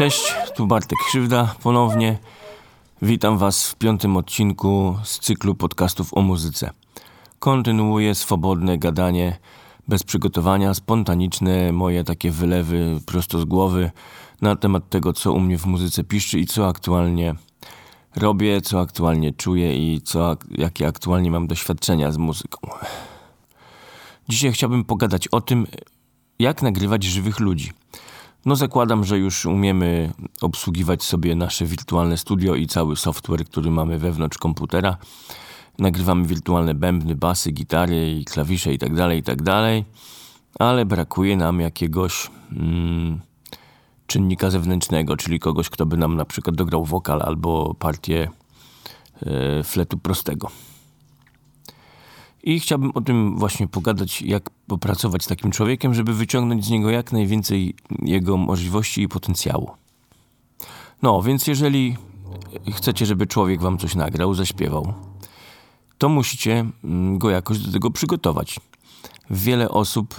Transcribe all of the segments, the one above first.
Cześć, tu Bartek Krzywda ponownie. Witam Was w piątym odcinku z cyklu podcastów o muzyce. Kontynuuję swobodne gadanie bez przygotowania, spontaniczne moje takie wylewy prosto z głowy na temat tego, co u mnie w muzyce piszczy i co aktualnie robię, co aktualnie czuję i co, jakie aktualnie mam doświadczenia z muzyką. Dzisiaj chciałbym pogadać o tym, jak nagrywać żywych ludzi. No zakładam, że już umiemy obsługiwać sobie nasze wirtualne studio i cały software, który mamy wewnątrz komputera. Nagrywamy wirtualne bębny, basy, gitary i klawisze itd., tak itd., tak ale brakuje nam jakiegoś mm, czynnika zewnętrznego, czyli kogoś, kto by nam na przykład dograł wokal albo partię e, fletu prostego. I chciałbym o tym właśnie pogadać, jak popracować z takim człowiekiem, żeby wyciągnąć z niego jak najwięcej jego możliwości i potencjału. No, więc jeżeli chcecie, żeby człowiek wam coś nagrał, zaśpiewał, to musicie mm, go jakoś do tego przygotować. Wiele osób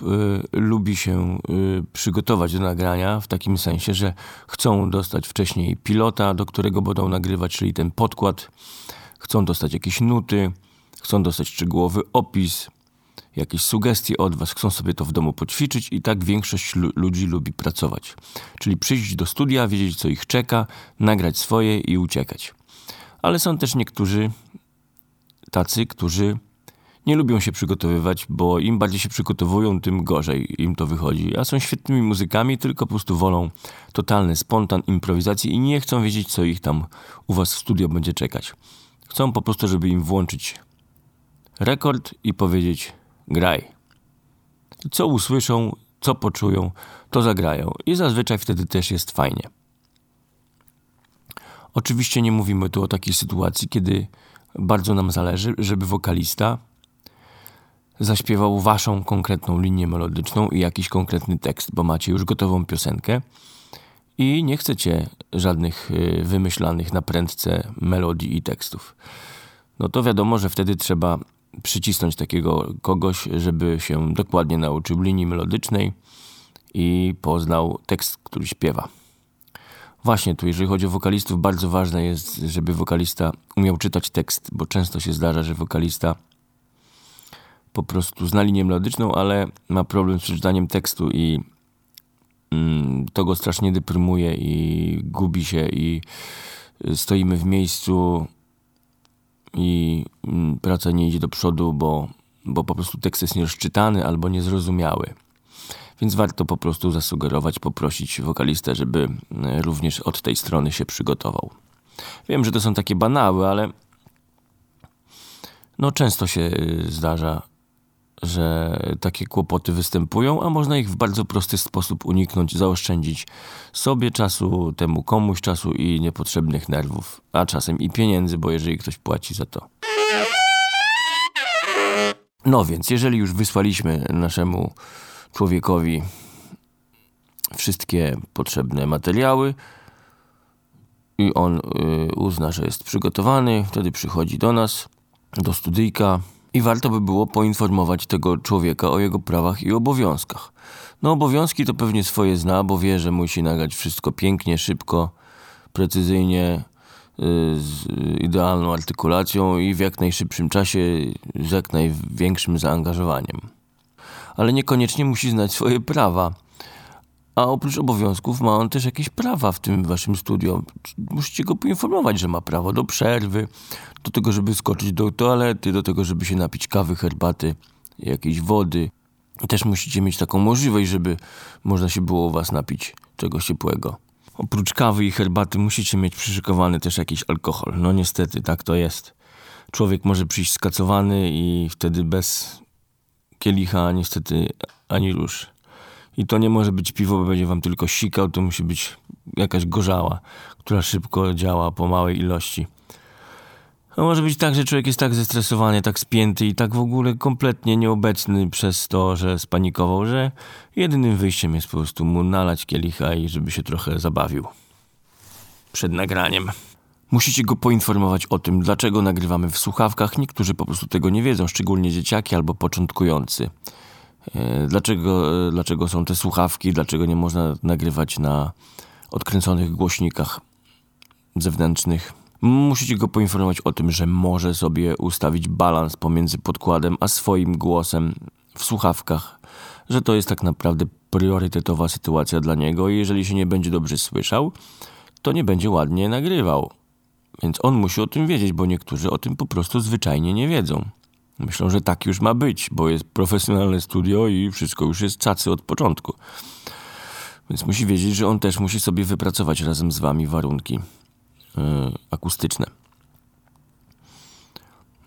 y, lubi się y, przygotować do nagrania w takim sensie, że chcą dostać wcześniej pilota, do którego będą nagrywać, czyli ten podkład, chcą dostać jakieś nuty, chcą dostać szczegółowy opis, jakieś sugestie od Was, chcą sobie to w domu poćwiczyć i tak większość ludzi lubi pracować. Czyli przyjść do studia, wiedzieć co ich czeka, nagrać swoje i uciekać. Ale są też niektórzy tacy, którzy nie lubią się przygotowywać, bo im bardziej się przygotowują, tym gorzej im to wychodzi. A są świetnymi muzykami, tylko po prostu wolą totalny spontan, improwizacji i nie chcą wiedzieć, co ich tam u Was w studio będzie czekać. Chcą po prostu, żeby im włączyć rekord i powiedzieć graj. Co usłyszą, co poczują, to zagrają i zazwyczaj wtedy też jest fajnie. Oczywiście nie mówimy tu o takiej sytuacji, kiedy bardzo nam zależy, żeby wokalista zaśpiewał waszą konkretną linię melodyczną i jakiś konkretny tekst, bo macie już gotową piosenkę i nie chcecie żadnych y, wymyślanych na prędce melodii i tekstów. No to wiadomo, że wtedy trzeba przycisnąć takiego kogoś, żeby się dokładnie nauczył linii melodycznej i poznał tekst, który śpiewa. Właśnie tu, jeżeli chodzi o wokalistów, bardzo ważne jest, żeby wokalista umiał czytać tekst, bo często się zdarza, że wokalista po prostu zna linię melodyczną, ale ma problem z przeczytaniem tekstu i mm, to go strasznie deprymuje i gubi się i stoimy w miejscu i mm, praca nie idzie do przodu, bo, bo po prostu tekst jest nierozczytany albo niezrozumiały. Więc warto po prostu zasugerować, poprosić wokalistę, żeby e, również od tej strony się przygotował. Wiem, że to są takie banały, ale no często się e, zdarza, że takie kłopoty występują, a można ich w bardzo prosty sposób uniknąć, zaoszczędzić sobie czasu, temu komuś czasu i niepotrzebnych nerwów, a czasem i pieniędzy, bo jeżeli ktoś płaci za to. No więc, jeżeli już wysłaliśmy naszemu człowiekowi wszystkie potrzebne materiały i on y, uzna, że jest przygotowany, wtedy przychodzi do nas, do studyjka, i warto by było poinformować tego człowieka o jego prawach i obowiązkach. No obowiązki to pewnie swoje zna, bo wie, że musi nagrać wszystko pięknie, szybko, precyzyjnie, y, z idealną artykulacją i w jak najszybszym czasie, z jak największym zaangażowaniem. Ale niekoniecznie musi znać swoje prawa. A oprócz obowiązków ma on też jakieś prawa w tym waszym studio. Musicie go poinformować, że ma prawo do przerwy, do tego, żeby skoczyć do toalety, do tego, żeby się napić kawy, herbaty, jakiejś wody. Też musicie mieć taką możliwość, żeby można się było u was napić czegoś ciepłego. Oprócz kawy i herbaty musicie mieć przyszykowany też jakiś alkohol. No niestety, tak to jest. Człowiek może przyjść skacowany i wtedy bez kielicha niestety ani rusz. I to nie może być piwo, bo będzie wam tylko sikał, to musi być jakaś gorzała, która szybko działa po małej ilości. A może być tak, że człowiek jest tak zestresowany, tak spięty i tak w ogóle kompletnie nieobecny przez to, że spanikował, że jedynym wyjściem jest po prostu mu nalać kielicha i żeby się trochę zabawił. Przed nagraniem. Musicie go poinformować o tym, dlaczego nagrywamy w słuchawkach. Niektórzy po prostu tego nie wiedzą, szczególnie dzieciaki albo początkujący. E, dlaczego, e, dlaczego są te słuchawki, dlaczego nie można nagrywać na odkręconych głośnikach zewnętrznych. Musicie go poinformować o tym, że może sobie ustawić balans pomiędzy podkładem a swoim głosem w słuchawkach, że to jest tak naprawdę priorytetowa sytuacja dla niego i jeżeli się nie będzie dobrze słyszał, to nie będzie ładnie nagrywał. Więc on musi o tym wiedzieć, bo niektórzy o tym po prostu zwyczajnie nie wiedzą. Myślą, że tak już ma być, bo jest profesjonalne studio i wszystko już jest cacy od początku. Więc musi wiedzieć, że on też musi sobie wypracować razem z wami warunki yy, akustyczne.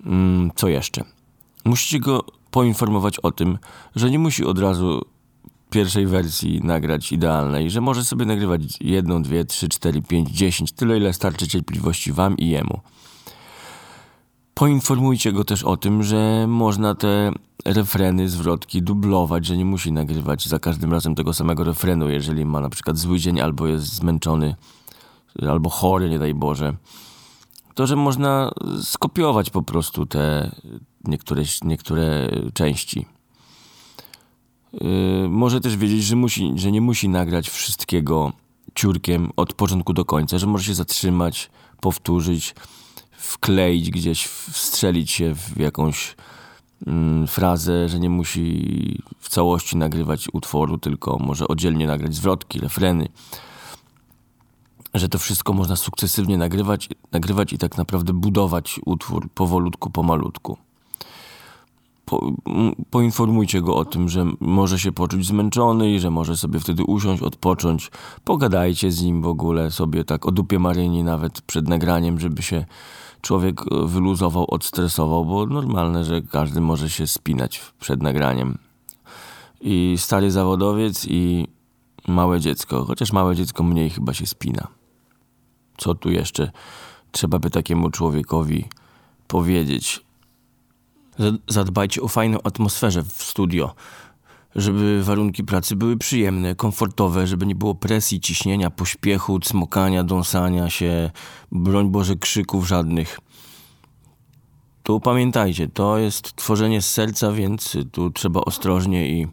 Yy, co jeszcze? Musicie go poinformować o tym, że nie musi od razu pierwszej wersji nagrać idealnej, że może sobie nagrywać jedną, dwie, trzy, cztery, pięć, dziesięć, tyle ile starczy cierpliwości wam i jemu. Poinformujcie go też o tym, że można te refreny, zwrotki dublować, że nie musi nagrywać za każdym razem tego samego refrenu, jeżeli ma na przykład zły dzień albo jest zmęczony, albo chory, nie daj Boże. To, że można skopiować po prostu te niektóre, niektóre części. Yy, może też wiedzieć, że, musi, że nie musi nagrać wszystkiego ciurkiem od początku do końca, że może się zatrzymać, powtórzyć, wkleić gdzieś, wstrzelić się w jakąś mm, frazę, że nie musi w całości nagrywać utworu, tylko może oddzielnie nagrać zwrotki, refreny. Że to wszystko można sukcesywnie nagrywać, nagrywać i tak naprawdę budować utwór powolutku, pomalutku po, poinformujcie go o tym, że może się poczuć zmęczony i że może sobie wtedy usiąść, odpocząć. Pogadajcie z nim w ogóle sobie tak o dupie Maryni nawet przed nagraniem, żeby się człowiek e, wyluzował, odstresował, bo normalne, że każdy może się spinać przed nagraniem. I stary zawodowiec i małe dziecko, chociaż małe dziecko mniej chyba się spina. Co tu jeszcze trzeba by takiemu człowiekowi powiedzieć? Zadbajcie o fajną atmosferę w studio, żeby warunki pracy były przyjemne, komfortowe, żeby nie było presji, ciśnienia, pośpiechu, cmokania, dąsania się, broń Boże krzyków żadnych. Tu pamiętajcie, to jest tworzenie z serca, więc tu trzeba ostrożnie i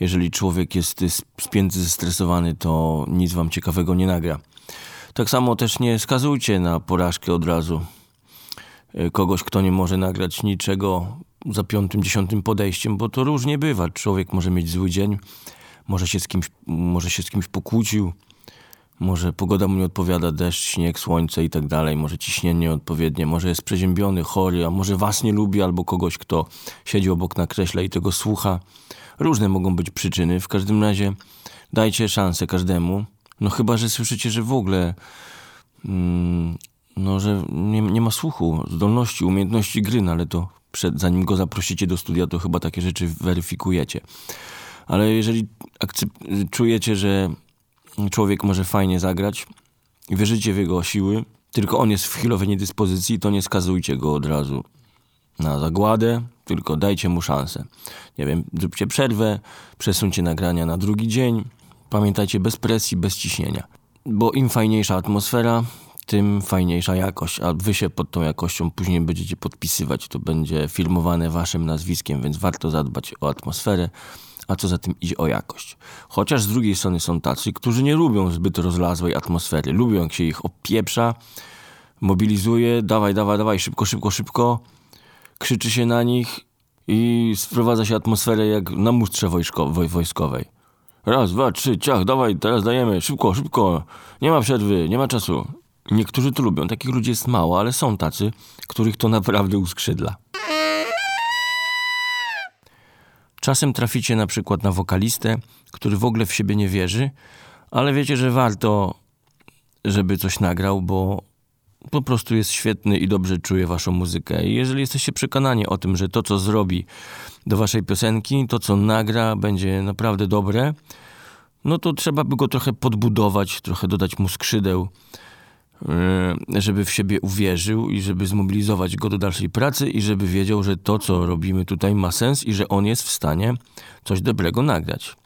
jeżeli człowiek jest spięty, zestresowany, to nic wam ciekawego nie nagra. Tak samo też nie skazujcie na porażkę od razu. Y, kogoś, kto nie może nagrać niczego za piątym, dziesiątym podejściem, bo to różnie bywa. Człowiek może mieć zły dzień, może się z kimś, może się z kimś pokłócił, może pogoda mu nie odpowiada, deszcz, śnieg, słońce i tak dalej, może ciśnienie odpowiednie, może jest przeziębiony, chory, a może was nie lubi, albo kogoś, kto siedzi obok na kreśle i tego słucha. Różne mogą być przyczyny. W każdym razie dajcie szansę każdemu. No chyba, że słyszycie, że w ogóle mm, no, że nie, nie ma słuchu, zdolności, umiejętności gry, no ale to przed, zanim go zaprosicie do studia, to chyba takie rzeczy weryfikujecie. Ale jeżeli czujecie, że człowiek może fajnie zagrać i wierzycie w jego siły, tylko on jest w chwilowej niedyspozycji, to nie skazujcie go od razu na zagładę, tylko dajcie mu szansę. Nie wiem, zróbcie przerwę, przesuńcie nagrania na drugi dzień. Pamiętajcie, bez presji, bez ciśnienia. Bo im fajniejsza atmosfera, tym fajniejsza jakość, a wy się pod tą jakością później będziecie podpisywać. To będzie filmowane waszym nazwiskiem, więc warto zadbać o atmosferę, a co za tym idzie o jakość. Chociaż z drugiej strony są tacy, którzy nie lubią zbyt rozlazłej atmosfery. Lubią, jak się ich opieprza, mobilizuje, dawaj, dawaj, dawaj, szybko, szybko, szybko, krzyczy się na nich i sprowadza się atmosferę jak na mustrze wojskowej. Raz, dwa, trzy, ciach, dawaj, teraz dajemy, szybko, szybko, nie ma przerwy, nie ma czasu. Niektórzy to lubią. Takich ludzi jest mało, ale są tacy, których to naprawdę uskrzydla. Czasem traficie na przykład na wokalistę, który w ogóle w siebie nie wierzy, ale wiecie, że warto, żeby coś nagrał, bo po prostu jest świetny i dobrze czuje waszą muzykę. I jeżeli jesteście przekonani o tym, że to, co zrobi do waszej piosenki, to, co nagra, będzie naprawdę dobre, no to trzeba by go trochę podbudować, trochę dodać mu skrzydeł żeby w siebie uwierzył i żeby zmobilizować go do dalszej pracy i żeby wiedział, że to, co robimy tutaj ma sens i że on jest w stanie coś dobrego nagrać.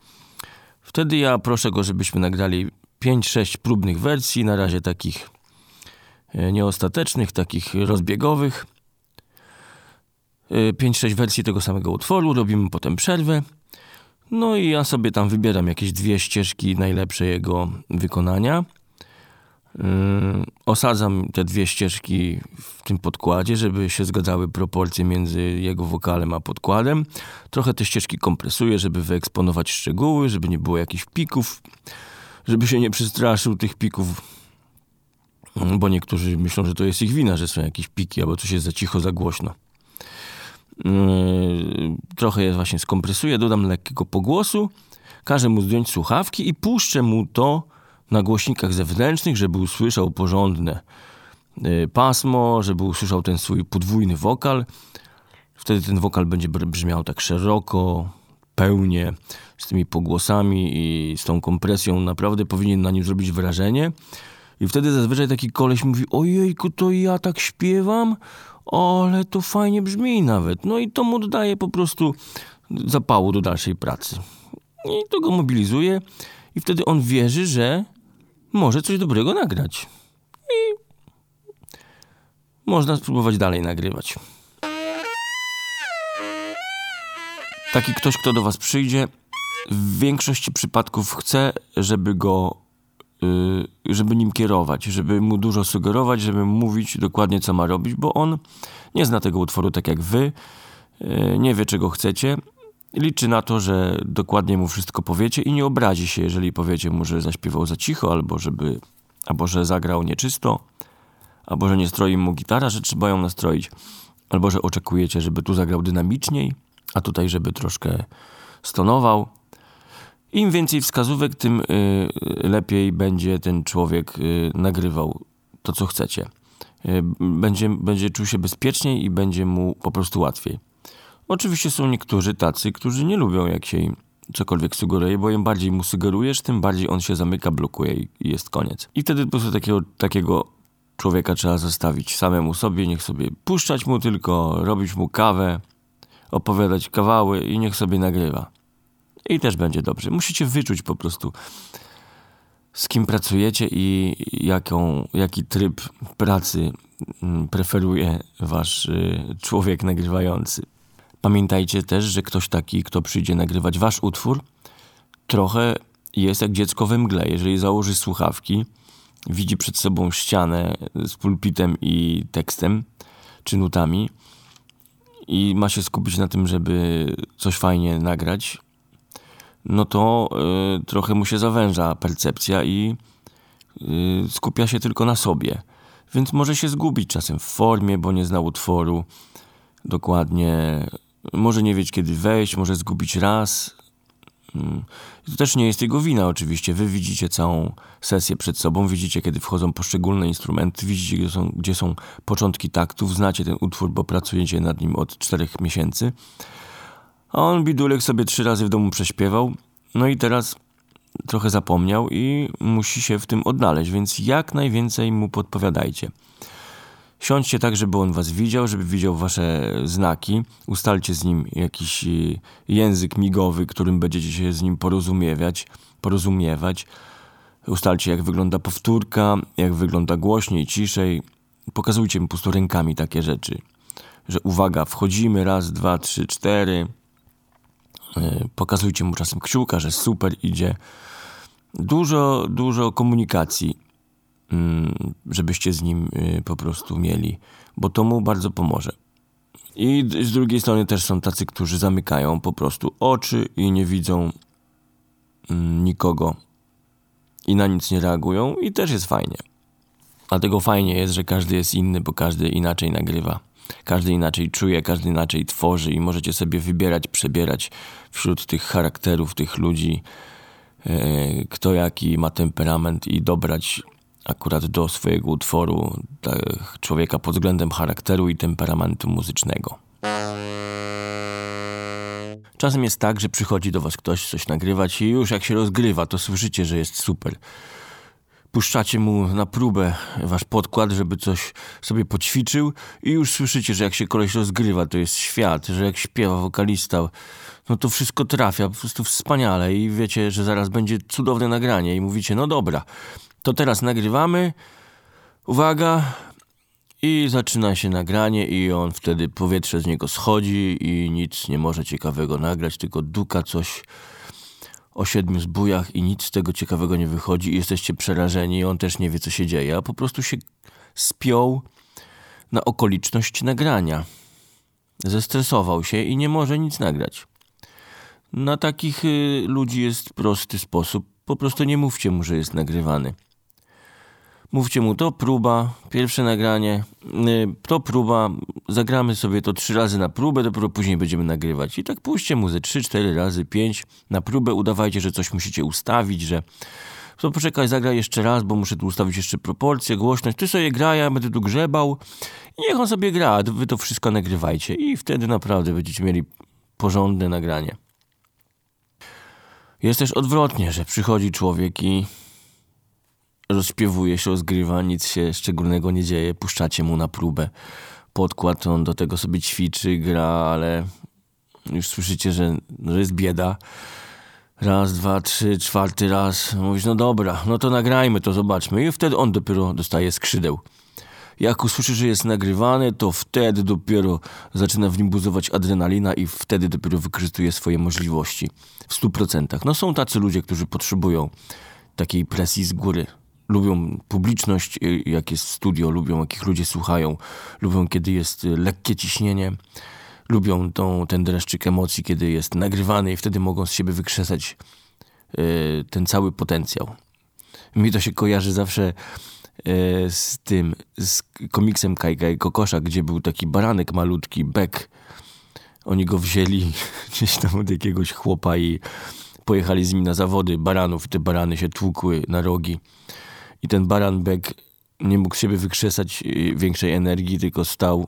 Wtedy ja proszę go, żebyśmy nagrali 5-6 próbnych wersji, na razie takich e, nieostatecznych, takich rozbiegowych. 5-6 e, wersji tego samego utworu, robimy potem przerwę. No i ja sobie tam wybieram jakieś dwie ścieżki najlepsze jego wykonania. Yy, osadzam te dwie ścieżki w tym podkładzie, żeby się zgadzały proporcje między jego wokalem a podkładem. Trochę te ścieżki kompresuję, żeby wyeksponować szczegóły, żeby nie było jakichś pików, żeby się nie przestraszył tych pików, bo niektórzy myślą, że to jest ich wina, że są jakieś piki, albo coś jest za cicho, za głośno. Yy, trochę je właśnie skompresuję, dodam lekkiego pogłosu, każę mu zdjąć słuchawki i puszczę mu to na głośnikach zewnętrznych, żeby usłyszał porządne yy, pasmo, żeby usłyszał ten swój podwójny wokal. Wtedy ten wokal będzie brzmiał tak szeroko, pełnie, z tymi pogłosami i z tą kompresją. Naprawdę powinien na nim zrobić wrażenie. I wtedy zazwyczaj taki koleś mówi, ojejku, to ja tak śpiewam? ale to fajnie brzmi nawet. No i to mu dodaje po prostu zapału do dalszej pracy. I to go mobilizuje i wtedy on wierzy, że może coś dobrego nagrać. I można spróbować dalej nagrywać. Taki ktoś, kto do was przyjdzie, w większości przypadków chce, żeby go Y, żeby nim kierować, żeby mu dużo sugerować, żeby mu mówić dokładnie, co ma robić, bo on nie zna tego utworu tak jak wy, y, nie wie, czego chcecie. Liczy na to, że dokładnie mu wszystko powiecie i nie obrazi się, jeżeli powiecie mu, że zaśpiewał za cicho, albo żeby, albo że zagrał nieczysto, albo że nie stroi mu gitara, że trzeba ją nastroić, albo że oczekujecie, żeby tu zagrał dynamiczniej, a tutaj, żeby troszkę stonował. Im więcej wskazówek, tym y, lepiej będzie ten człowiek y, nagrywał to, co chcecie. Y, będzie, będzie czuł się bezpieczniej i będzie mu po prostu łatwiej. Oczywiście są niektórzy tacy, którzy nie lubią, jak się im cokolwiek sugeruje, bo im bardziej mu sugerujesz, tym bardziej on się zamyka, blokuje i, jest koniec. I wtedy po prostu takiego, takiego człowieka trzeba zostawić samemu sobie, niech sobie puszczać mu tylko, robić mu kawę, opowiadać kawały i niech sobie nagrywa i też będzie dobrze. Musicie wyczuć po prostu, z kim pracujecie i jaką, jaki tryb pracy mm, preferuje wasz y, człowiek nagrywający. Pamiętajcie też, że ktoś taki, kto przyjdzie nagrywać wasz utwór, trochę jest jak dziecko we mgle. Jeżeli założy słuchawki, widzi przed sobą ścianę z pulpitem i tekstem czy nutami i ma się skupić na tym, żeby coś fajnie nagrać, no to y, trochę mu się zawęża percepcja i y, skupia się tylko na sobie. Więc może się zgubić czasem w formie, bo nie zna utworu dokładnie. Może nie wiedzieć kiedy wejść, może zgubić raz. Mm. To też nie jest jego wina oczywiście. Wy widzicie całą sesję przed sobą, widzicie kiedy wchodzą poszczególne instrumenty, widzicie gdzie są, gdzie są początki taktów, znacie ten utwór, bo pracujecie nad nim od czterech miesięcy. A on bidulek sobie trzy razy w domu prześpiewał. No i teraz trochę zapomniał i musi się w tym odnaleźć, więc jak najwięcej mu podpowiadajcie. Siądźcie tak, żeby on was widział, żeby widział wasze znaki. Ustalcie z nim jakiś y, język migowy, którym będziecie się z nim porozumiewać. porozumiewać. Ustalcie, jak wygląda powtórka, jak wygląda głośniej, ciszej. Pokazujcie mu po prostu rękami takie rzeczy. Że uwaga, wchodzimy, raz, dwa, trzy, cztery. E, pokazujcie mu czasem kciuka, że super idzie. Dużo, dużo komunikacji, żebyście z nim e, po prostu mieli, bo to mu bardzo pomoże. I z drugiej strony też są tacy, którzy zamykają po prostu oczy i nie widzą mm, nikogo i na nic nie reagują, i też jest fajnie. Dlatego fajnie jest, że każdy jest inny, bo każdy inaczej nagrywa. Każdy inaczej czuje, każdy inaczej tworzy i możecie sobie wybierać, przebierać wśród tych charakterów, tych ludzi, e, kto jaki ma temperament i dobrać akurat do swojego utworu człowieka pod względem charakteru i temperamentu muzycznego. Czasem jest tak, że przychodzi do was ktoś coś nagrywać i już jak się rozgrywa, to słyszycie, że jest super puszczacie mu na próbę wasz podkład, żeby coś sobie poćwiczył i już słyszycie, że jak się koleś rozgrywa, to jest świat, że jak śpiewa wokalista, no to wszystko trafia po prostu wspaniale i wiecie, że zaraz będzie cudowne nagranie i mówicie, no dobra, to teraz nagrywamy, uwaga, i zaczyna się nagranie i on wtedy powietrze z niego schodzi i nic nie może ciekawego nagrać, tylko duka coś o siedmiu zbójach i nic z tego ciekawego nie wychodzi i jesteście przerażeni, on też nie wie, co się dzieje, a po prostu się spiął na okoliczność nagrania. Zestresował się i nie może nic nagrać. Na takich y, ludzi jest prosty sposób. Po prostu nie mówcie mu, że jest nagrywany. Mówcie mu, to próba, pierwsze nagranie, y, to próba, zagramy sobie to trzy razy na próbę, dopiero później będziemy nagrywać. I tak puśćcie mu ze trzy, cztery razy, pięć na próbę, udawajcie, że coś musicie ustawić, że to poczekaj, zagraj jeszcze raz, bo muszę tu ustawić jeszcze proporcje, głośność. Ty sobie gra, ja będę tu grzebał i niech on sobie gra, wy to wszystko nagrywajcie i wtedy naprawdę będziecie mieli porządne nagranie. Jest też odwrotnie, że przychodzi człowiek i rozśpiewuje się, rozgrywa, nic się szczególnego nie dzieje, puszczacie mu na próbę podkład, on do tego sobie ćwiczy, gra, ale już słyszycie, że, że jest bieda. Raz, dwa, trzy, czwarty raz. Mówisz, no dobra, no to nagrajmy to, zobaczmy. I wtedy on dopiero dostaje skrzydeł. Jak usłyszy, że jest nagrywany, to wtedy dopiero zaczyna w nim buzować adrenalina i wtedy dopiero wykorzystuje swoje możliwości w stu procentach. No są tacy ludzie, którzy potrzebują takiej presji z góry. Lubią publiczność, y, jak jest studio, lubią, jakich ludzie słuchają, lubią, kiedy jest y, lekkie ciśnienie, lubią tą, ten dreszczyk emocji, kiedy jest nagrywany i wtedy mogą z siebie wykrzesać y, ten cały potencjał. Mi to się kojarzy zawsze z tym, z komiksem Kajka i Kokosza, gdzie był taki baranek malutki, Beck. Oni go wzięli gdzieś tam od jakiegoś chłopa i pojechali z nim na zawody baranów i te barany się tłukły na rogi i ten baran Beck nie mógł siebie wykrzesać większej energii, tylko stał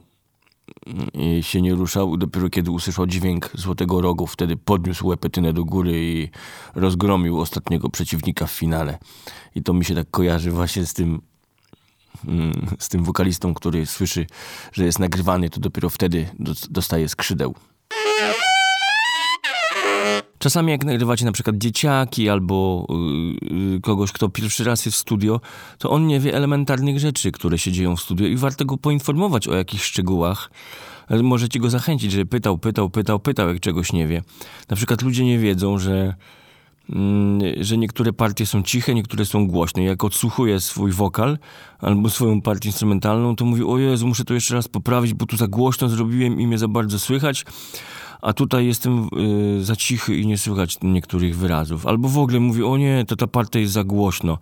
i się nie ruszał. Dopiero kiedy usłyszał dźwięk złotego rogu, wtedy podniósł łepetynę do góry i rozgromił ostatniego przeciwnika w finale. I to mi się tak kojarzy właśnie z tym mm, z tym wokalistą, który słyszy, że jest nagrywany, to dopiero wtedy dostaje skrzydeł. Czasami jak nagrywacie na przykład dzieciaki albo yy, kogoś, kto pierwszy raz jest w studio, to on nie wie elementarnych rzeczy, które się dzieją w studio i warto go poinformować o jakichś szczegółach. Możecie go zachęcić, że pytał, pytał, pytał, pytał, jak czegoś nie wie. Na przykład ludzie nie wiedzą, że yy, że niektóre partie są ciche, niektóre są głośne. Jak odsłuchuję swój wokal albo swoją partię instrumentalną, to mówię, o Jezu, muszę to jeszcze raz poprawić, bo tu za głośno zrobiłem i mnie za bardzo słychać a tutaj jestem y, za cichy i nie słychać niektórych wyrazów. Albo w ogóle mówię, o nie, to ta partia jest za głośno.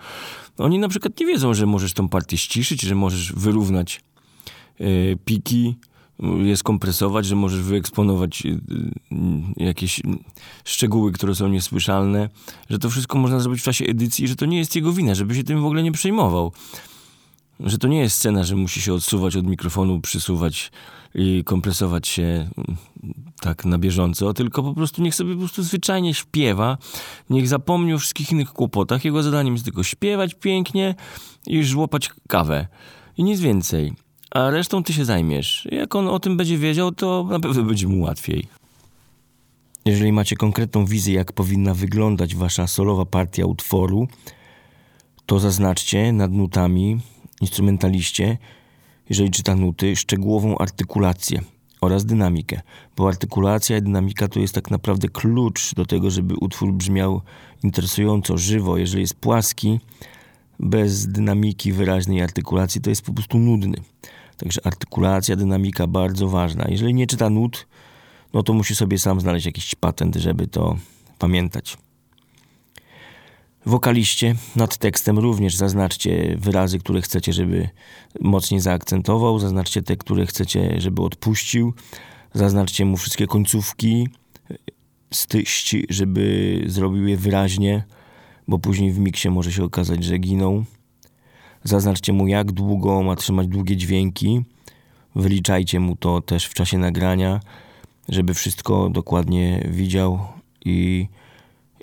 Oni na przykład nie wiedzą, że możesz tą partię ściszyć, że możesz wyrównać y, piki, je skompresować, że możesz wyeksponować y, jakieś szczegóły, które są niesłyszalne, że to wszystko można zrobić w czasie edycji, że to nie jest jego wina, żeby się tym w ogóle nie przejmował. Że to nie jest scena, że musi się odsuwać od mikrofonu, przysuwać i kompresować się mm, tak na bieżąco, tylko po prostu niech sobie po prostu zwyczajnie śpiewa, niech zapomni o wszystkich innych kłopotach. Jego zadaniem jest tylko śpiewać pięknie i żłopać kawę. I nic więcej. A resztą ty się zajmiesz. Jak on o tym będzie wiedział, to na pewno będzie mu łatwiej. Jeżeli macie konkretną wizję, jak powinna wyglądać wasza solowa partia utworu, to zaznaczcie nad nutami, instrumentaliście, jeżeli czyta nuty, szczegółową artykulację oraz dynamikę, bo artykulacja i dynamika to jest tak naprawdę klucz do tego, żeby utwór brzmiał interesująco, żywo. Jeżeli jest płaski, bez dynamiki, wyraźnej artykulacji, to jest po prostu nudny. Także artykulacja, dynamika bardzo ważna. Jeżeli nie czyta nut, no to musi sobie sam znaleźć jakiś patent, żeby to pamiętać. Wokaliście nad tekstem również zaznaczcie wyrazy, które chcecie, żeby mocniej zaakcentował, zaznaczcie te, które chcecie, żeby odpuścił, zaznaczcie mu wszystkie końcówki, styść, żeby zrobił je wyraźnie, bo później w miksie może się okazać, że giną. Zaznaczcie mu, jak długo ma trzymać długie dźwięki. Wyliczajcie mu to też w czasie nagrania, żeby wszystko dokładnie widział i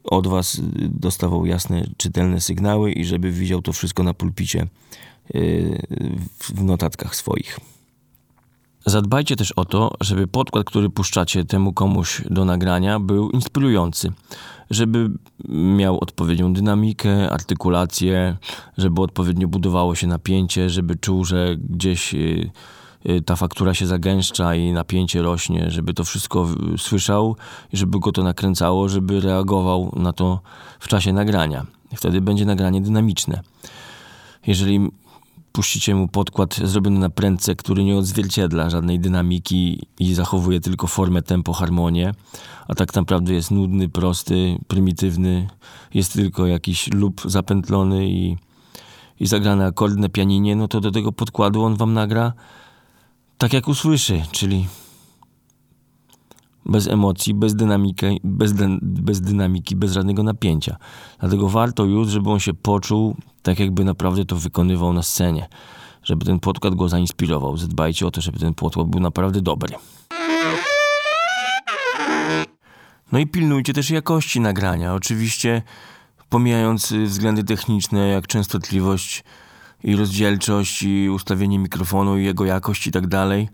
od Was dostawał jasne, czytelne sygnały i żeby widział to wszystko na pulpicie yy, w notatkach swoich. Zadbajcie też o to, żeby podkład, który puszczacie temu komuś do nagrania, był inspirujący, żeby miał odpowiednią dynamikę, artykulację, żeby odpowiednio budowało się napięcie, żeby czuł, że gdzieś y, ta faktura się zagęszcza i napięcie rośnie, żeby to wszystko słyszał i żeby go to nakręcało, żeby reagował na to w czasie nagrania. Wtedy będzie nagranie dynamiczne. Jeżeli puścicie mu podkład zrobiony na prędce, który nie odzwierciedla żadnej dynamiki i zachowuje tylko formę, tempo, harmonię, a tak naprawdę jest nudny, prosty, prymitywny, jest tylko jakiś lub zapętlony i, i zagrany akord na pianinie, no to do tego podkładu on wam nagra tak jak usłyszy, czyli bez emocji, bez dynamiki, bez, bez dynamiki, bez żadnego napięcia. Dlatego warto już, żeby on się poczuł tak, jakby naprawdę to wykonywał na scenie. Żeby ten podkład go zainspirował. Zadbajcie o to, żeby ten podkład był naprawdę dobry. No i pilnujcie też jakości nagrania. Oczywiście pomijając względy techniczne, jak częstotliwość i rozdzielczość i ustawienie mikrofonu i jego jakość i tak dalej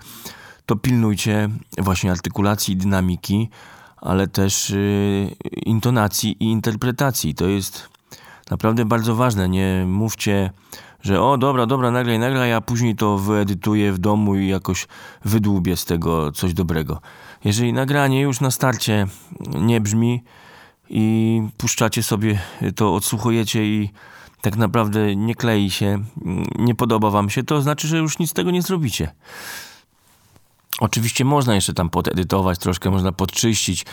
to pilnujcie właśnie artykulacji dynamiki, ale też yy, intonacji i interpretacji. To jest naprawdę bardzo ważne. Nie mówcie, że o dobra, dobra, nagraj, nagraj, a później to wyedytuję w domu i jakoś wydłubię z tego coś dobrego. Jeżeli nagranie już na starcie nie brzmi i puszczacie sobie to, odsłuchujecie i tak naprawdę nie klei się, nie podoba wam się, to znaczy, że już nic z tego nie zrobicie. Oczywiście można jeszcze tam podedytować, troszkę można podczyścić,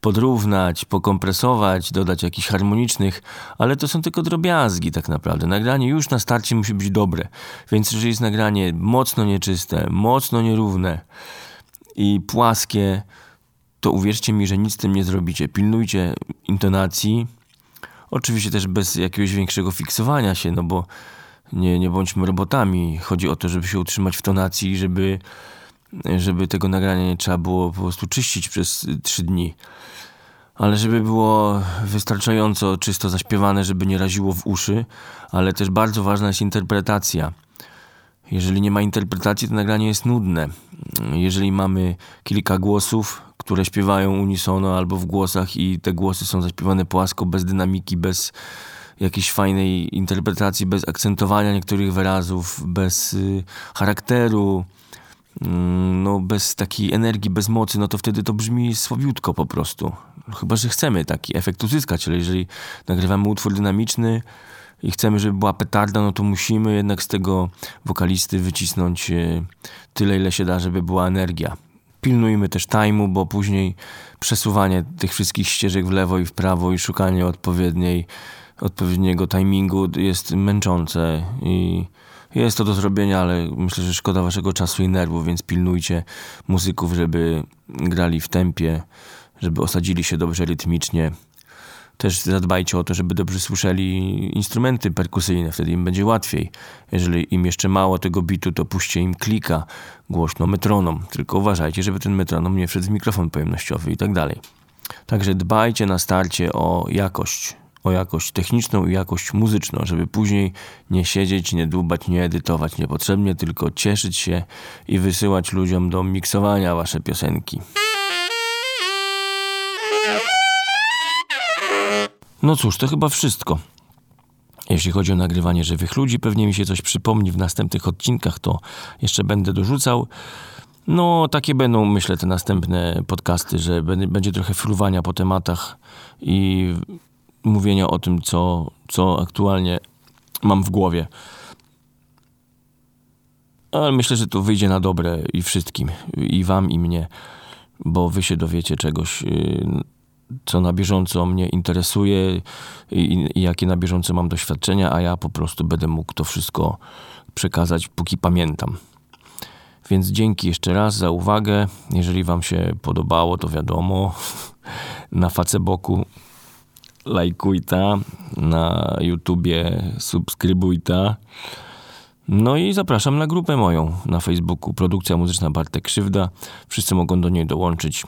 podrównać, pokompresować, dodać jakichś harmonicznych, ale to są tylko drobiazgi tak naprawdę. Nagranie już na starcie musi być dobre, więc jeżeli jest nagranie mocno nieczyste, mocno nierówne i płaskie, to uwierzcie mi, że nic z tym nie zrobicie. Pilnujcie intonacji, oczywiście też bez jakiegoś większego fiksowania się, no bo nie, nie bądźmy robotami. Chodzi o to, żeby się utrzymać w tonacji, żeby żeby tego nagrania nie trzeba było po prostu czyścić przez trzy dni. Ale żeby było wystarczająco czysto zaśpiewane, żeby nie raziło w uszy, ale też bardzo ważna jest interpretacja. Jeżeli nie ma interpretacji, to nagranie jest nudne. Jeżeli mamy kilka głosów, które śpiewają unisono albo w głosach i te głosy są zaśpiewane płasko, bez dynamiki, bez jakiejś fajnej interpretacji, bez akcentowania niektórych wyrazów, bez y, charakteru, Mm, no bez takiej energii, bez mocy, no to wtedy to brzmi słabiutko po prostu. Chyba, że chcemy taki efekt uzyskać, ale jeżeli nagrywamy utwór dynamiczny i chcemy, żeby była petarda, no to musimy jednak z tego wokalisty wycisnąć e, tyle, ile się da, żeby była energia. Pilnujmy też time'u, bo później przesuwanie tych wszystkich ścieżek w lewo i w prawo i szukanie odpowiedniej, odpowiedniego timingu jest męczące i jest to do zrobienia, ale myślę, że szkoda waszego czasu i nerwów, więc pilnujcie muzyków, żeby grali w tempie, żeby osadzili się dobrze rytmicznie. Też zadbajcie o to, żeby dobrze słyszeli instrumenty perkusyjne, wtedy im będzie łatwiej. Jeżeli im jeszcze mało tego bitu, to puśćcie im klika, głośno metronom. Tylko uważajcie, żeby ten metronom nie wszedł w mikrofon pojemnościowy i tak dalej. Także dbajcie na starcie o jakość o jakość techniczną i jakość muzyczną, żeby później nie siedzieć, nie dłubać, nie edytować niepotrzebnie, tylko cieszyć się i wysyłać ludziom do miksowania wasze piosenki. No cóż, to chyba wszystko. Jeśli chodzi o nagrywanie żywych ludzi, pewnie mi się coś przypomni w następnych odcinkach, to jeszcze będę dorzucał. No, takie będą, myślę, te następne podcasty, że będzie trochę fruwania po tematach i mówienia o tym, co, co aktualnie mam w głowie. Ale myślę, że to wyjdzie na dobre i wszystkim, i wam, i mnie, bo wy się dowiecie czegoś, y, co na bieżąco mnie interesuje i, i jakie na bieżąco mam doświadczenia, a ja po prostu będę mógł to wszystko przekazać, póki pamiętam. Więc dzięki jeszcze raz za uwagę. Jeżeli Wam się podobało, to wiadomo, na Facebooku lajkuj ta, na YouTubie subskrybuj ta. No i zapraszam na grupę moją na Facebooku Produkcja Muzyczna Bartek Krzywda. Wszyscy mogą do niej dołączyć,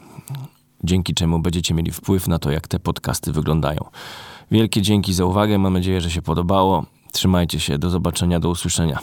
dzięki czemu będziecie mieli wpływ na to, jak te podcasty wyglądają. Wielkie dzięki za uwagę, mam nadzieję, że się podobało. Trzymajcie się, do zobaczenia, do usłyszenia.